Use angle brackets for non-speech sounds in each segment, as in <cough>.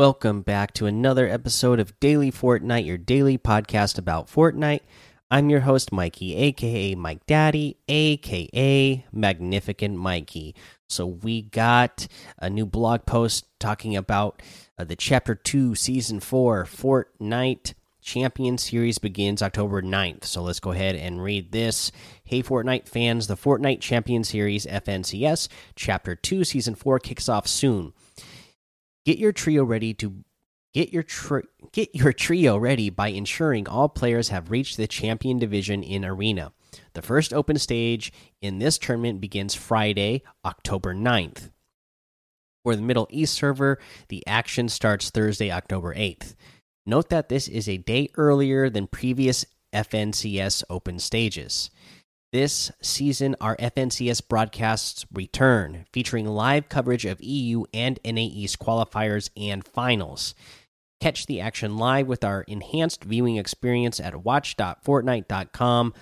Welcome back to another episode of Daily Fortnite, your daily podcast about Fortnite. I'm your host, Mikey, aka Mike Daddy, aka Magnificent Mikey. So, we got a new blog post talking about uh, the Chapter 2, Season 4 Fortnite Champion Series begins October 9th. So, let's go ahead and read this. Hey, Fortnite fans, the Fortnite Champion Series FNCS Chapter 2, Season 4 kicks off soon. Get your trio ready to get your get your trio ready by ensuring all players have reached the champion division in arena. The first open stage in this tournament begins Friday, October 9th. For the Middle East server, the action starts Thursday, October 8th. Note that this is a day earlier than previous FNCS open stages. This season, our FNCS broadcasts return, featuring live coverage of EU and NA East qualifiers and finals. Catch the action live with our enhanced viewing experience at watch.fortnite.com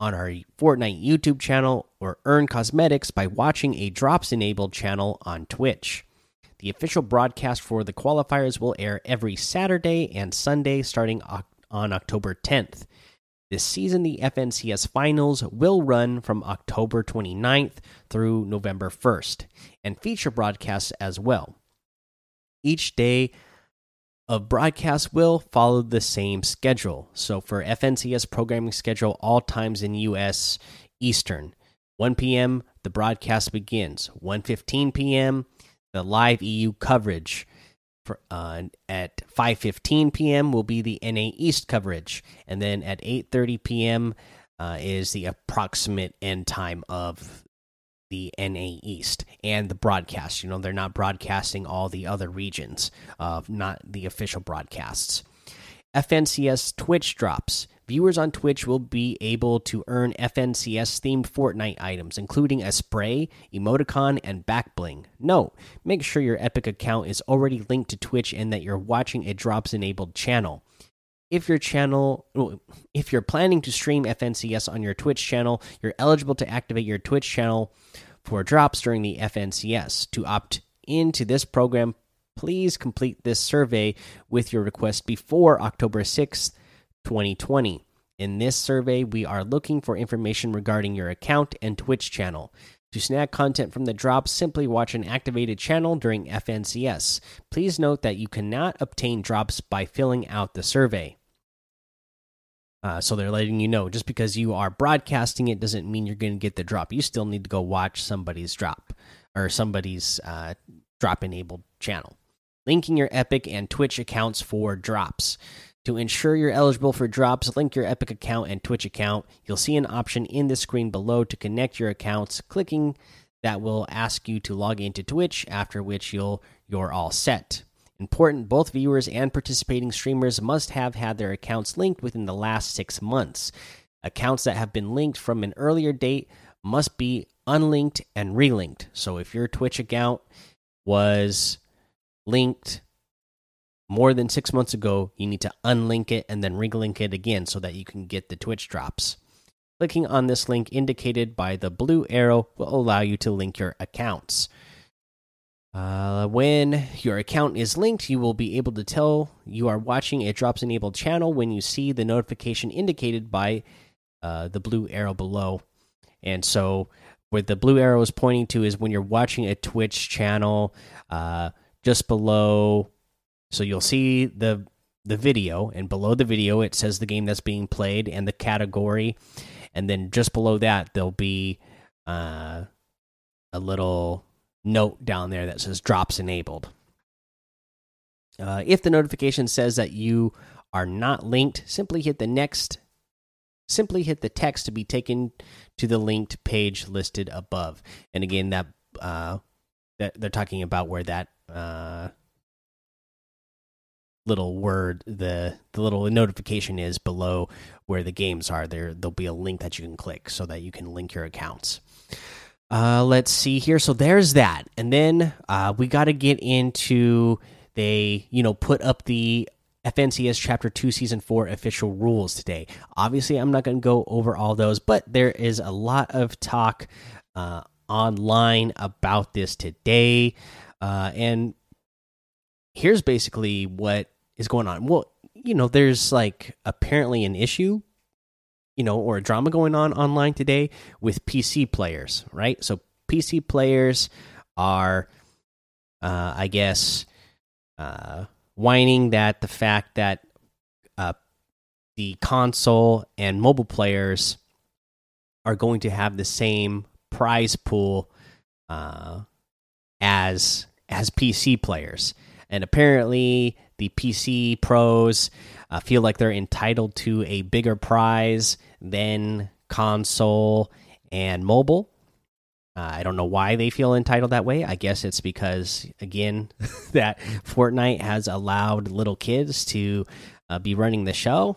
on our Fortnite YouTube channel or earn cosmetics by watching a drops enabled channel on Twitch. The official broadcast for the qualifiers will air every Saturday and Sunday starting on October 10th. This season, the FNCS finals will run from October 29th through November 1st and feature broadcasts as well. Each day of broadcast will follow the same schedule. So for FNCS programming schedule, all times in US Eastern. 1 p.m. the broadcast begins. 1:15 p.m. the live EU coverage uh, at 5:15 p.m. will be the NA East coverage, and then at 8:30 p.m. Uh, is the approximate end time of the NA East and the broadcast. You know, they're not broadcasting all the other regions of not the official broadcasts. FNCS Twitch drops. Viewers on Twitch will be able to earn FNCS themed Fortnite items, including a spray, emoticon, and back bling. Note: make sure your Epic account is already linked to Twitch and that you're watching a drops enabled channel. If your channel, if you're planning to stream FNCS on your Twitch channel, you're eligible to activate your Twitch channel for drops during the FNCS. To opt into this program, please complete this survey with your request before October 6th, 2020. In this survey, we are looking for information regarding your account and Twitch channel. To snag content from the drops, simply watch an activated channel during FNCS. Please note that you cannot obtain drops by filling out the survey. Uh, so they're letting you know just because you are broadcasting it doesn't mean you're going to get the drop. You still need to go watch somebody's drop or somebody's uh, drop enabled channel. Linking your Epic and Twitch accounts for drops. To ensure you're eligible for drops, link your Epic account and Twitch account. You'll see an option in the screen below to connect your accounts. Clicking that will ask you to log into Twitch, after which you'll you're all set. Important, both viewers and participating streamers must have had their accounts linked within the last 6 months. Accounts that have been linked from an earlier date must be unlinked and relinked. So if your Twitch account was linked more than six months ago, you need to unlink it and then relink it again so that you can get the Twitch drops. Clicking on this link indicated by the blue arrow will allow you to link your accounts. Uh, when your account is linked, you will be able to tell you are watching a drops enabled channel when you see the notification indicated by uh, the blue arrow below. And so, what the blue arrow is pointing to is when you're watching a Twitch channel, uh, just below so you'll see the the video, and below the video it says the game that's being played and the category, and then just below that there'll be uh, a little note down there that says drops enabled. Uh, if the notification says that you are not linked, simply hit the next. Simply hit the text to be taken to the linked page listed above. And again, that uh, that they're talking about where that uh, little word the the little notification is below where the games are there there'll be a link that you can click so that you can link your accounts uh let's see here so there's that and then uh we got to get into they you know put up the FNCS Chapter 2 Season 4 official rules today. Obviously, I'm not going to go over all those, but there is a lot of talk uh, online about this today. Uh, and here's basically what is going on. Well, you know, there's like apparently an issue, you know, or a drama going on online today with PC players, right? So PC players are, uh, I guess, uh, whining that the fact that uh, the console and mobile players are going to have the same prize pool uh, as as PC players, and apparently the PC pros uh, feel like they're entitled to a bigger prize than console and mobile. Uh, I don't know why they feel entitled that way. I guess it's because, again, <laughs> that Fortnite has allowed little kids to uh, be running the show.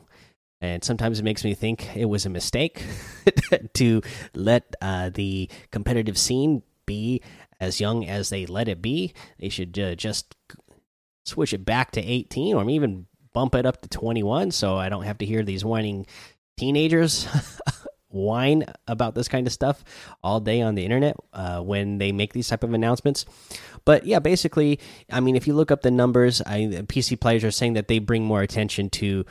And sometimes it makes me think it was a mistake <laughs> to let uh, the competitive scene be as young as they let it be. They should uh, just switch it back to 18 or even bump it up to 21 so I don't have to hear these whining teenagers <laughs> whine about this kind of stuff all day on the internet uh, when they make these type of announcements. But yeah, basically, I mean, if you look up the numbers, I, PC players are saying that they bring more attention to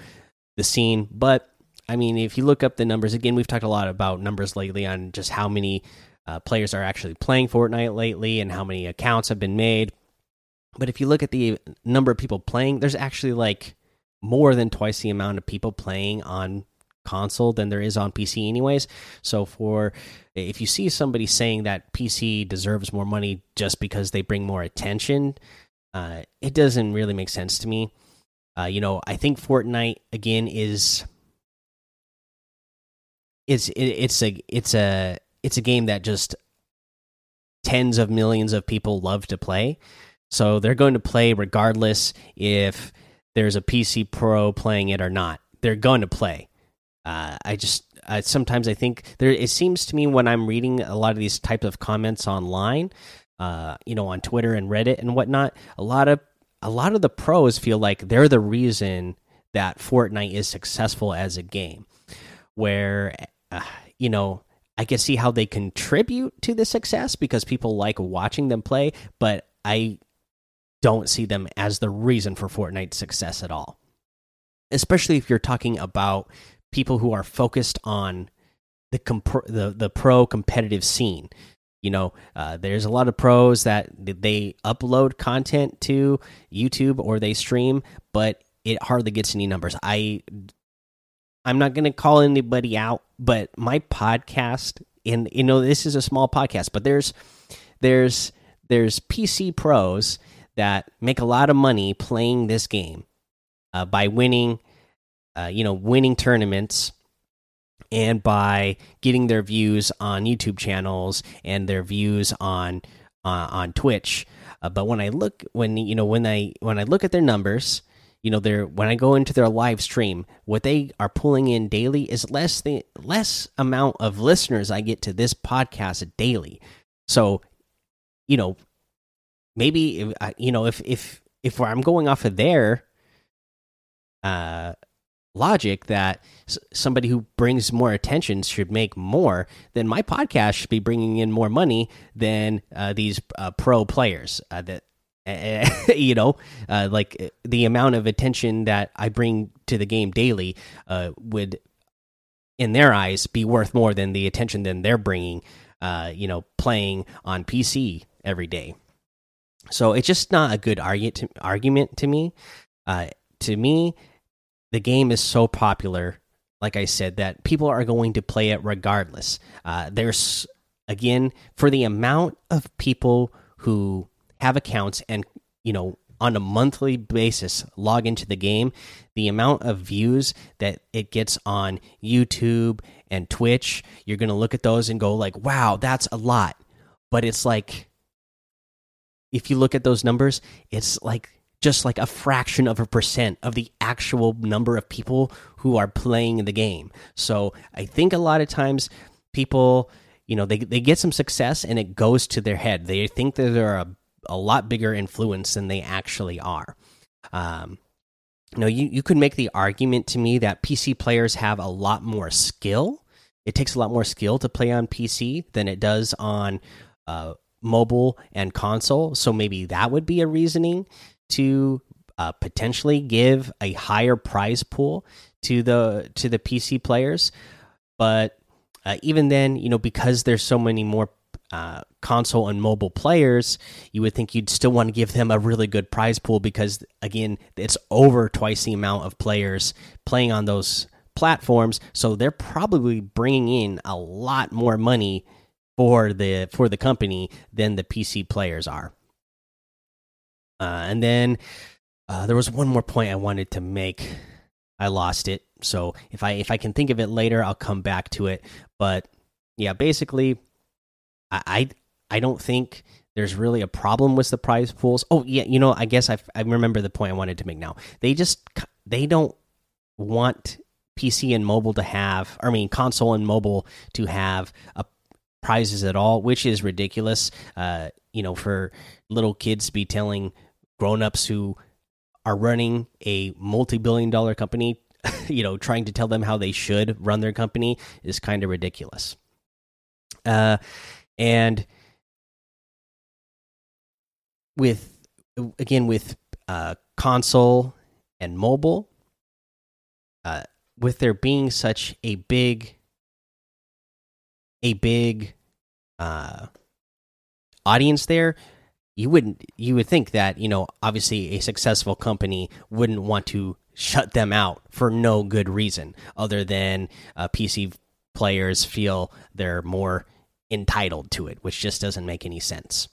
the scene. But I mean, if you look up the numbers again, we've talked a lot about numbers lately on just how many uh, players are actually playing Fortnite lately and how many accounts have been made. But if you look at the number of people playing, there's actually like more than twice the amount of people playing on console than there is on PC anyways. So for if you see somebody saying that PC deserves more money just because they bring more attention, uh, it doesn't really make sense to me. Uh, you know, I think Fortnite again is it's it, it's a it's a it's a game that just tens of millions of people love to play. So they're going to play regardless if there's a PC Pro playing it or not. They're going to play. Uh, I just uh, sometimes I think there. It seems to me when I'm reading a lot of these types of comments online, uh, you know, on Twitter and Reddit and whatnot, a lot of a lot of the pros feel like they're the reason that Fortnite is successful as a game. Where, uh, you know, I can see how they contribute to the success because people like watching them play, but I don't see them as the reason for Fortnite's success at all. Especially if you're talking about people who are focused on the the the pro competitive scene. You know, uh, there's a lot of pros that they upload content to YouTube or they stream, but it hardly gets any numbers. I I'm not going to call anybody out, but my podcast and you know this is a small podcast, but there's there's there's PC pros that make a lot of money playing this game uh, by winning, uh, you know, winning tournaments and by getting their views on YouTube channels and their views on uh, on Twitch. Uh, but when I look when you know when I when I look at their numbers, you know they're when i go into their live stream what they are pulling in daily is less the less amount of listeners i get to this podcast daily so you know maybe you know if if if i'm going off of their uh logic that somebody who brings more attention should make more then my podcast should be bringing in more money than uh, these uh, pro players uh, that <laughs> you know, uh, like uh, the amount of attention that I bring to the game daily would, in their eyes, be worth more than the attention than they're bringing. You know, playing on PC every day. So it's just not a good argument to, argument to me. Uh, to me, the game is so popular, like I said, that people are going to play it regardless. Uh, there's again for the amount of people who have accounts and you know on a monthly basis log into the game the amount of views that it gets on youtube and twitch you're going to look at those and go like wow that's a lot but it's like if you look at those numbers it's like just like a fraction of a percent of the actual number of people who are playing the game so i think a lot of times people you know they, they get some success and it goes to their head they think that they're a a lot bigger influence than they actually are. Um, you know, you, you could make the argument to me that PC players have a lot more skill. It takes a lot more skill to play on PC than it does on uh, mobile and console. So maybe that would be a reasoning. to uh, potentially give a higher prize pool to the to the PC players, but uh, even then, you know, because there's so many more uh, console and mobile players, you would think you'd still want to give them a really good prize pool because, again, it's over twice the amount of players playing on those platforms. So they're probably bringing in a lot more money for the for the company than the PC players are. Uh, and then uh, there was one more point I wanted to make. I lost it. So if I if I can think of it later, I'll come back to it. But yeah, basically I, I I don't think there's really a problem with the prize pools. Oh yeah, you know, I guess I I remember the point I wanted to make now. They just they don't want PC and mobile to have, I mean console and mobile to have a prizes at all, which is ridiculous. Uh, you know, for little kids to be telling grown-ups who are running a multi-billion dollar company, <laughs> you know, trying to tell them how they should run their company is kind of ridiculous. Uh and with again with uh, console and mobile uh, with there being such a big a big uh, audience there you wouldn't you would think that you know obviously a successful company wouldn't want to shut them out for no good reason other than uh, pc players feel they're more entitled to it, which just doesn't make any sense.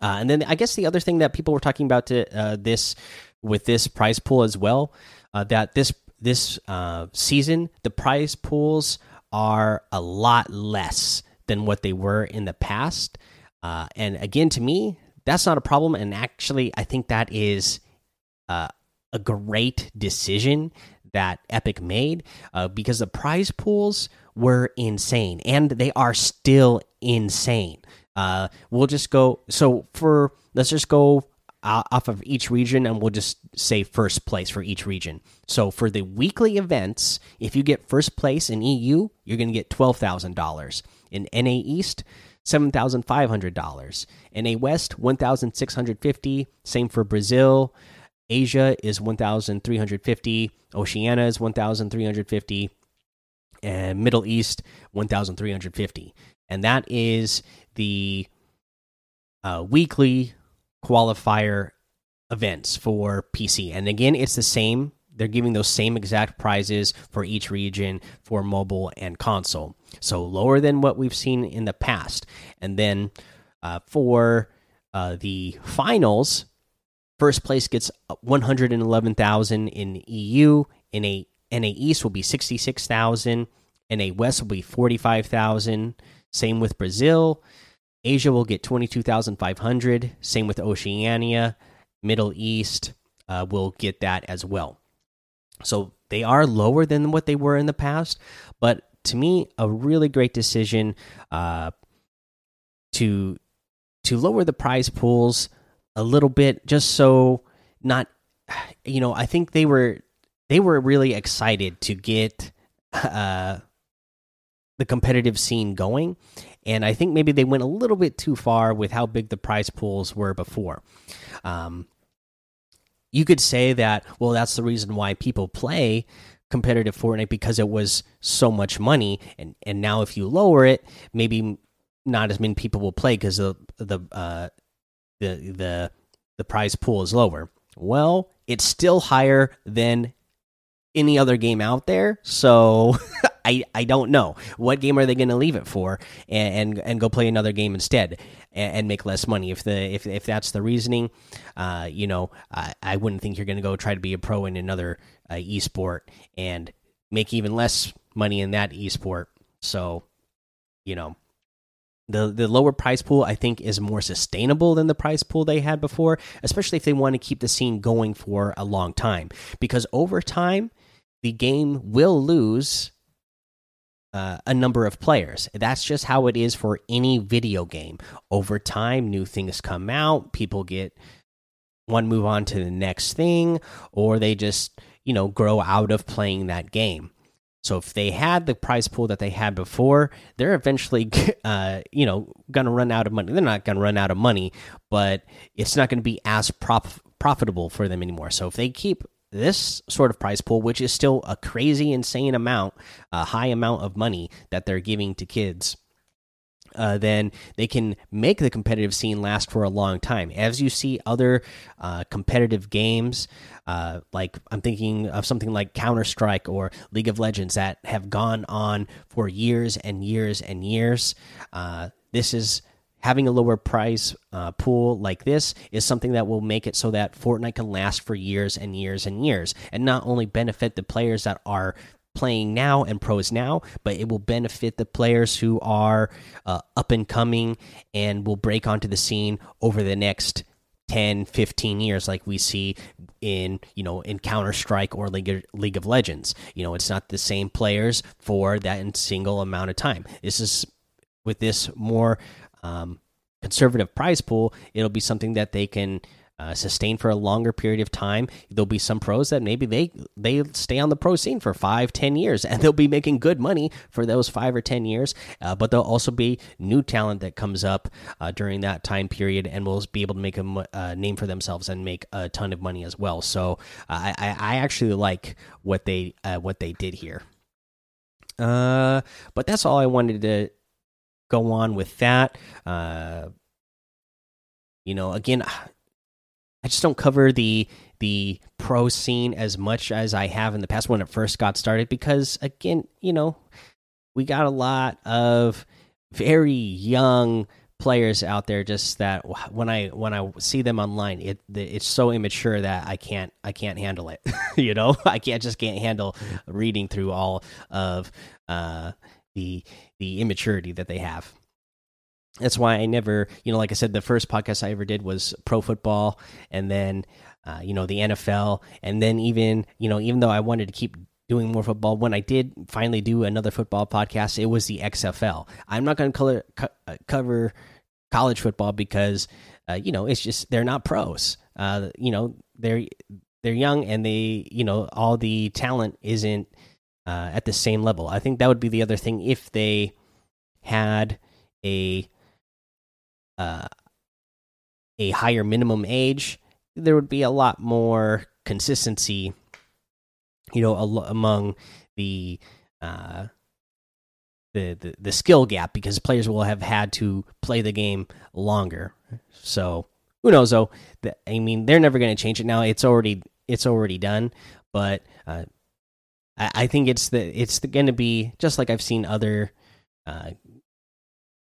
Uh, and then I guess the other thing that people were talking about to uh, this with this prize pool as well, uh, that this this uh, season the prize pools are a lot less than what they were in the past. Uh, and again, to me, that's not a problem. And actually, I think that is uh, a great decision that Epic made because the prize pools were insane, and they are still insane. Uh, we'll just go. So for let's just go off of each region, and we'll just say first place for each region. So for the weekly events, if you get first place in EU, you're going to get twelve thousand dollars. In NA East, seven thousand five hundred dollars. In NA West, one thousand six hundred fifty. Same for Brazil. Asia is one thousand three hundred fifty. Oceania is one thousand three hundred fifty and Middle East 1,350. And that is the uh, weekly qualifier events for PC. And again, it's the same. They're giving those same exact prizes for each region for mobile and console. So lower than what we've seen in the past. And then uh, for uh, the finals, first place gets 111,000 in EU in a NA East will be 66,000. NA West will be 45,000. Same with Brazil. Asia will get 22,500. Same with Oceania. Middle East uh, will get that as well. So they are lower than what they were in the past, but to me, a really great decision uh, to to lower the prize pools a little bit, just so not, you know, I think they were they were really excited to get uh, the competitive scene going. And I think maybe they went a little bit too far with how big the prize pools were before. Um, you could say that, well, that's the reason why people play competitive Fortnite because it was so much money, and and now if you lower it, maybe not as many people will play because the the uh, the the the prize pool is lower. Well, it's still higher than any other game out there. So <laughs> I I don't know what game are they going to leave it for and, and, and go play another game instead and, and, make less money if the if if that's the reasoning. Uh, you know, I, I wouldn't think you're going to go try to be a pro in another uh, esport and make even less money in that esport. So, you know, the the lower price pool I think is more sustainable than the price pool they had before, especially if they want to keep the scene going for a long time. Because over time, the game will lose uh, a number of players. That's just how it is for any video game. Over time, new things come out, people get one move on to the next thing, or they just, you know, grow out of playing that game. So if they had the prize pool that they had before, they're eventually, <laughs> uh, you know, going to run out of money. They're not going to run out of money, but it's not going to be as prof profitable for them anymore. So if they keep this sort of prize pool, which is still a crazy, insane amount, a high amount of money that they're giving to kids, uh, then they can make the competitive scene last for a long time. As you see other uh, competitive games, uh, like I'm thinking of something like Counter Strike or League of Legends that have gone on for years and years and years. Uh, this is having a lower price uh, pool like this is something that will make it so that Fortnite can last for years and years and years, and not only benefit the players that are playing now and pros now, but it will benefit the players who are uh, up and coming and will break onto the scene over the next 10 15 years like we see in you know in counter-strike or league of, league of legends. You know it's not the same players for that single amount of time. This is with this more um, conservative prize pool it'll be something that they can uh, sustain for a longer period of time. There'll be some pros that maybe they they stay on the pro scene for five, ten years, <laughs> and they'll be making good money for those five or ten years. Uh, but there'll also be new talent that comes up uh, during that time period, and will be able to make a uh, name for themselves and make a ton of money as well. So I, I actually like what they uh, what they did here. Uh, but that's all I wanted to go on with that. Uh, you know, again, I just don't cover the the pro scene as much as I have in the past when it first got started because again, you know, we got a lot of very young players out there just that when I when I see them online it it's so immature that I can't I can't handle it <laughs> you know <laughs> I can't just can't handle reading through all of uh the the immaturity that they have that's why I never, you know, like I said, the first podcast I ever did was pro football, and then, uh, you know, the NFL, and then even, you know, even though I wanted to keep doing more football, when I did finally do another football podcast, it was the XFL. I'm not going to co uh, cover college football because, uh, you know, it's just they're not pros. Uh, you know, they're they're young and they, you know, all the talent isn't uh, at the same level. I think that would be the other thing if they had a uh, a higher minimum age, there would be a lot more consistency, you know, among the uh, the, the the skill gap because players will have had to play the game longer. So who knows though? I mean, they're never going to change it now. It's already it's already done, but uh, I, I think it's the it's going to be just like I've seen other uh,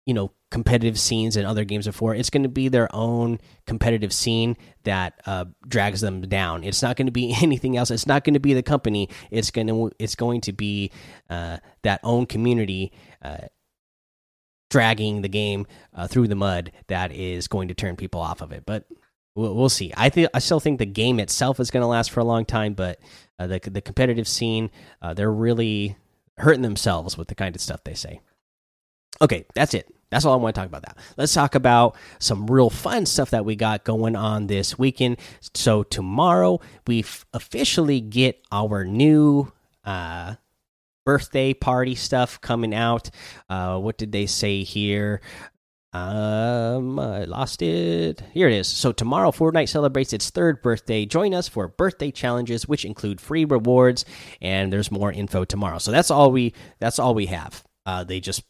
you know competitive scenes in other games before it's going to be their own competitive scene that uh, drags them down. It's not going to be <laughs> anything else. It's not going to be the company. It's going to it's going to be uh, that own community uh, dragging the game uh, through the mud that is going to turn people off of it. But we'll, we'll see i think i still think the game itself is going to last for a long time but uh, the, the competitive scene uh, they're really hurting themselves with the kind of stuff they say okay that's it that's all I want to talk about that. Let's talk about some real fun stuff that we got going on this weekend. So tomorrow we officially get our new uh birthday party stuff coming out. Uh what did they say here? Um, I lost it. Here it is. So tomorrow, Fortnite celebrates its third birthday. Join us for birthday challenges, which include free rewards, and there's more info tomorrow. So that's all we. That's all we have. Uh, they just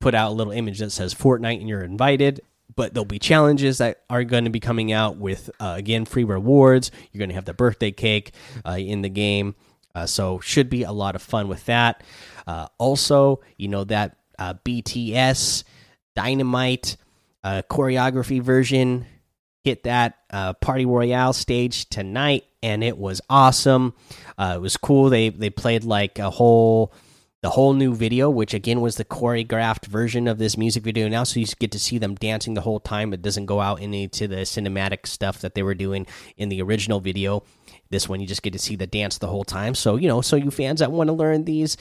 put out a little image that says Fortnite and you're invited. But there'll be challenges that are going to be coming out with, uh, again, free rewards. You're going to have the birthday cake uh, in the game. Uh, so, should be a lot of fun with that. Uh, also, you know, that uh, BTS Dynamite uh, choreography version hit that Party Royale stage tonight, and it was awesome. it was cool. They, they played like a whole the whole new video, which again was the choreographed version of this music video now, so you get to see them dancing the whole time. It doesn't go out into the cinematic stuff that they were doing in the original video. This one, you just get to see the dance the whole time. So you know, so you fans that want to learn these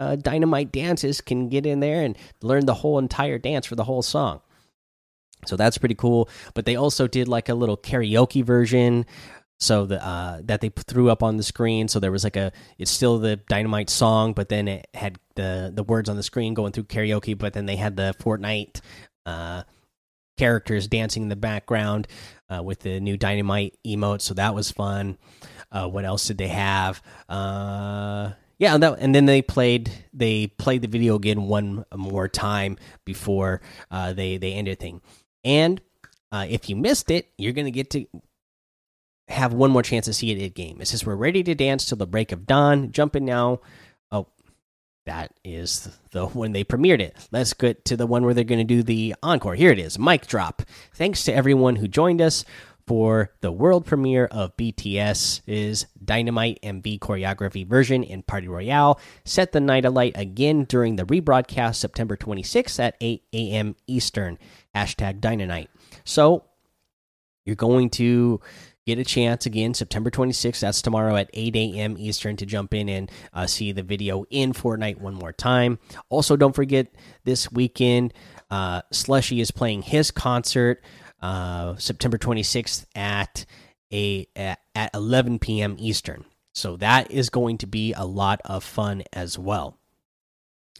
uh, dynamite dances can get in there and learn the whole entire dance for the whole song. So that's pretty cool. But they also did like a little karaoke version so the uh, that they threw up on the screen. So there was like a it's still the Dynamite song, but then it had the the words on the screen going through karaoke. But then they had the Fortnite uh, characters dancing in the background uh, with the new Dynamite emote. So that was fun. Uh, what else did they have? Uh, yeah, and, that, and, then they played they played the video again one more time before uh, they they ended thing. And uh, if you missed it, you're gonna get to have one more chance to see it at game. It says we're ready to dance till the break of dawn. Jump in now. Oh, that is the <laughs> when they premiered it. Let's get to the one where they're going to do the encore. Here it is, mic drop. Thanks to everyone who joined us for the world premiere of BTS's Dynamite MV choreography version in Party Royale. Set the night alight again during the rebroadcast September 26th at 8 a.m. Eastern. Hashtag Dynamite. So you're going to get a chance again September 26th. That's tomorrow at 8 a.m. Eastern to jump in and uh, see the video in Fortnite one more time. Also, don't forget this weekend, uh, Slushii is playing his concert uh, September 26th at a at 11 p.m. Eastern. So that is going to be a lot of fun as well.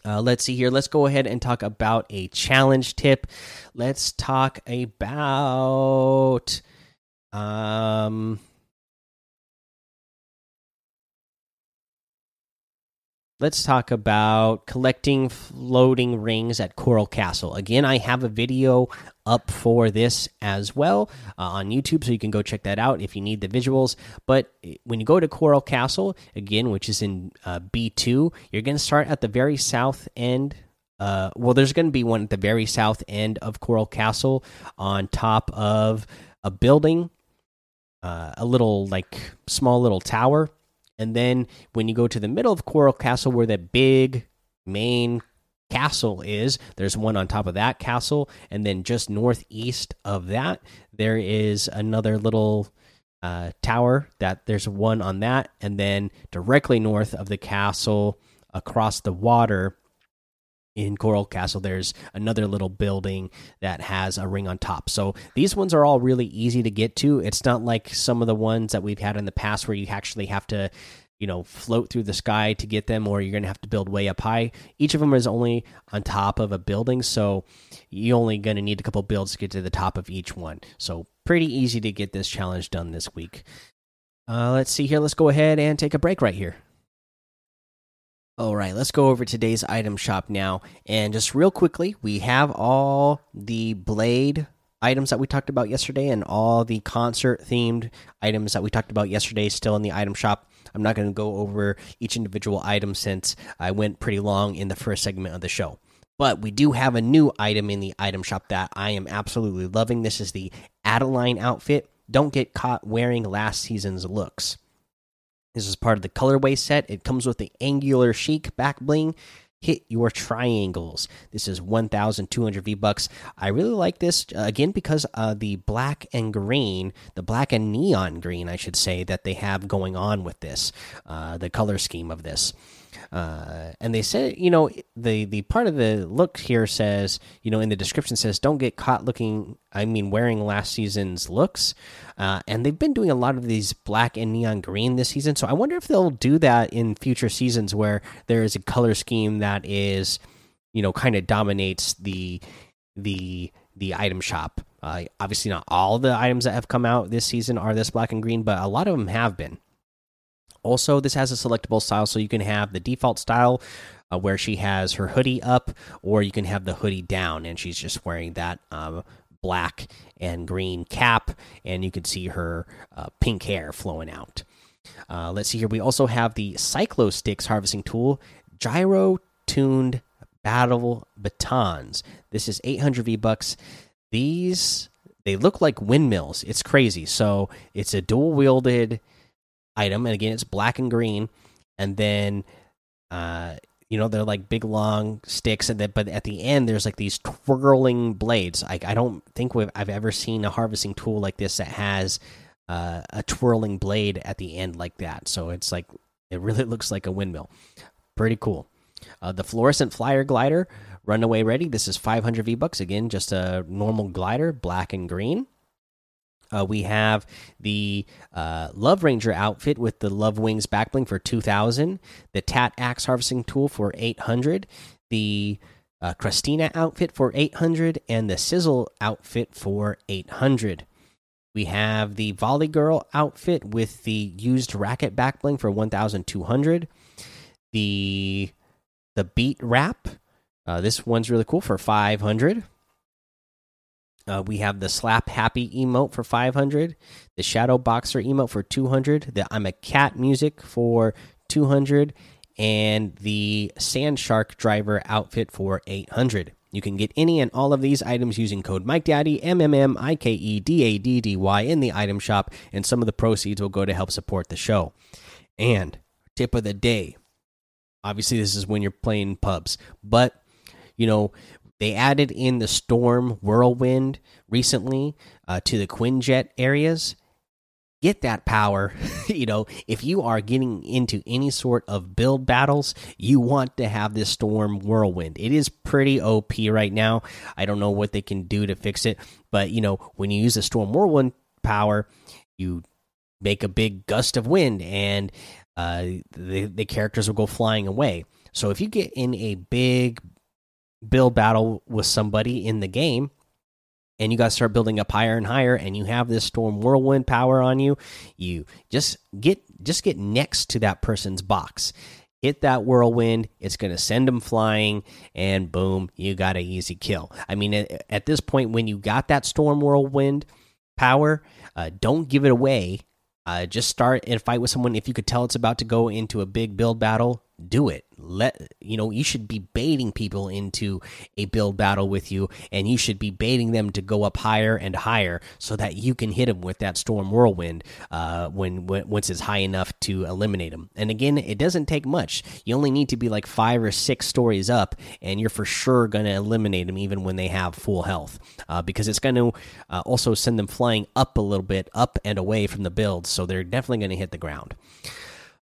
Uh, let's see here. Let's go ahead and talk about a challenge tip. Let's talk about um let's talk about collecting floating rings at Coral Castle. Again, I have a video up for this as well uh, on YouTube, so you can go check that out if you need the visuals. But eh, when you go to Coral Castle, again, which is in uh, B2, you're going to start at the very south end. Uh, well, there's going to be one at the very south end of Coral Castle on top of a building, uh, a little like small little tower and then when you go to the middle of Coral Castle, where the big main castle is, there's one on top of that castle. And then just northeast of that, there is another little uh, tower that there's one on that. And then directly north of the castle, across the water, in Coral Castle, there's another little building that has a ring on top. So these ones are all really easy to get to. It's not like some of the ones that we've had in the past where you actually have to, you know, float through the sky to get them, or you're going to have to build way up high. Each of them is only on top of a building, so you're only going to need a couple builds to get to the top of each one. So pretty easy to get this challenge done this week. Uh, let's see here. Let's go ahead and take a break right here. All right, let's go over today's item shop now. And just real quickly, we have all the blade items that we talked about yesterday and all the concert themed items that we talked about yesterday still in the item shop. I'm not going to go over each individual item since I went pretty long in the first segment of the show. But we do have a new item in the item shop that I am absolutely loving. This is the Adeline outfit. Don't get caught wearing last season's looks. This is part of the colorway set. It comes with the angular chic back bling. Hit your triangles. This is 1,200 V bucks. I really like this uh, again because uh, the black and green, the black and neon green, I should say, that they have going on with this, uh, the color scheme of this. Uh, and they said, you know, the the part of the look here says, you know, in the description says, don't get caught looking. I mean, wearing last season's looks. Uh, and they've been doing a lot of these black and neon green this season. So I wonder if they'll do that in future seasons where there is a color scheme that is, you know, kind of dominates the the the item shop. Uh, obviously, not all the items that have come out this season are this black and green, but a lot of them have been. Also, this has a selectable style, so you can have the default style uh, where she has her hoodie up, or you can have the hoodie down and she's just wearing that um, black and green cap, and you can see her uh, pink hair flowing out. Uh, let's see here. We also have the Cyclo Sticks harvesting tool, gyro tuned battle batons. This is 800 V bucks. These they look like windmills. It's crazy. So it's a dual wielded item, and again, it's black and green. And then, uh, you know, they're like big long sticks, and then but at the end, there's like these twirling blades. I I don't think we've, I've ever seen a harvesting tool like this that has uh, a twirling blade at the end like that. So it's like it really <laughs> looks like a windmill. Pretty cool. Uh, the fluorescent flyer glider, runaway ready. This is 500 V bucks again, just a normal glider, black and green. Uh, we have the uh, Love Ranger outfit with the Love Wings backbling for 2000, the Tat Axe harvesting tool for 800, the uh, Christina outfit for 800, and the Sizzle outfit for 800. We have the Volley Girl outfit with the used racket backbling for 1200, the the Beat Wrap. Uh, this one's really cool for 500. Uh, we have the Slap Happy emote for 500, the Shadow Boxer emote for 200, the I'm a Cat music for 200, and the Sand Shark Driver outfit for 800. You can get any and all of these items using code MikeDaddy, M M M I K E D A D D Y, in the item shop, and some of the proceeds will go to help support the show. And tip of the day obviously, this is when you're playing pubs, but you know, they added in the storm whirlwind recently uh, to the Quinjet areas. Get that power. <laughs> you know, if you are getting into any sort of build battles, you want to have this storm whirlwind. It is pretty OP right now. I don't know what they can do to fix it, but you know, when you use the storm whirlwind power, you make a big gust of wind and uh, the, the characters will go flying away. So if you get in a big build battle with somebody in the game and you guys start building up higher and higher and you have this storm whirlwind power on you you just get just get next to that person's box. Hit that whirlwind it's going to send them flying and boom you got an easy kill. I mean at, at this point when you got that storm whirlwind power uh, don't give it away. Uh, just start and fight with someone. If you could tell it's about to go into a big build battle do it let you know you should be baiting people into a build battle with you and you should be baiting them to go up higher and higher so that you can hit them with that storm whirlwind uh, when, when once it's high enough to eliminate them and again it doesn't take much. You only need to be like five or six stories up and you're for sure going to eliminate them even when they have full health uh, because it's going to uh, also send them flying up a little bit up and away from the build so they're definitely going to hit the ground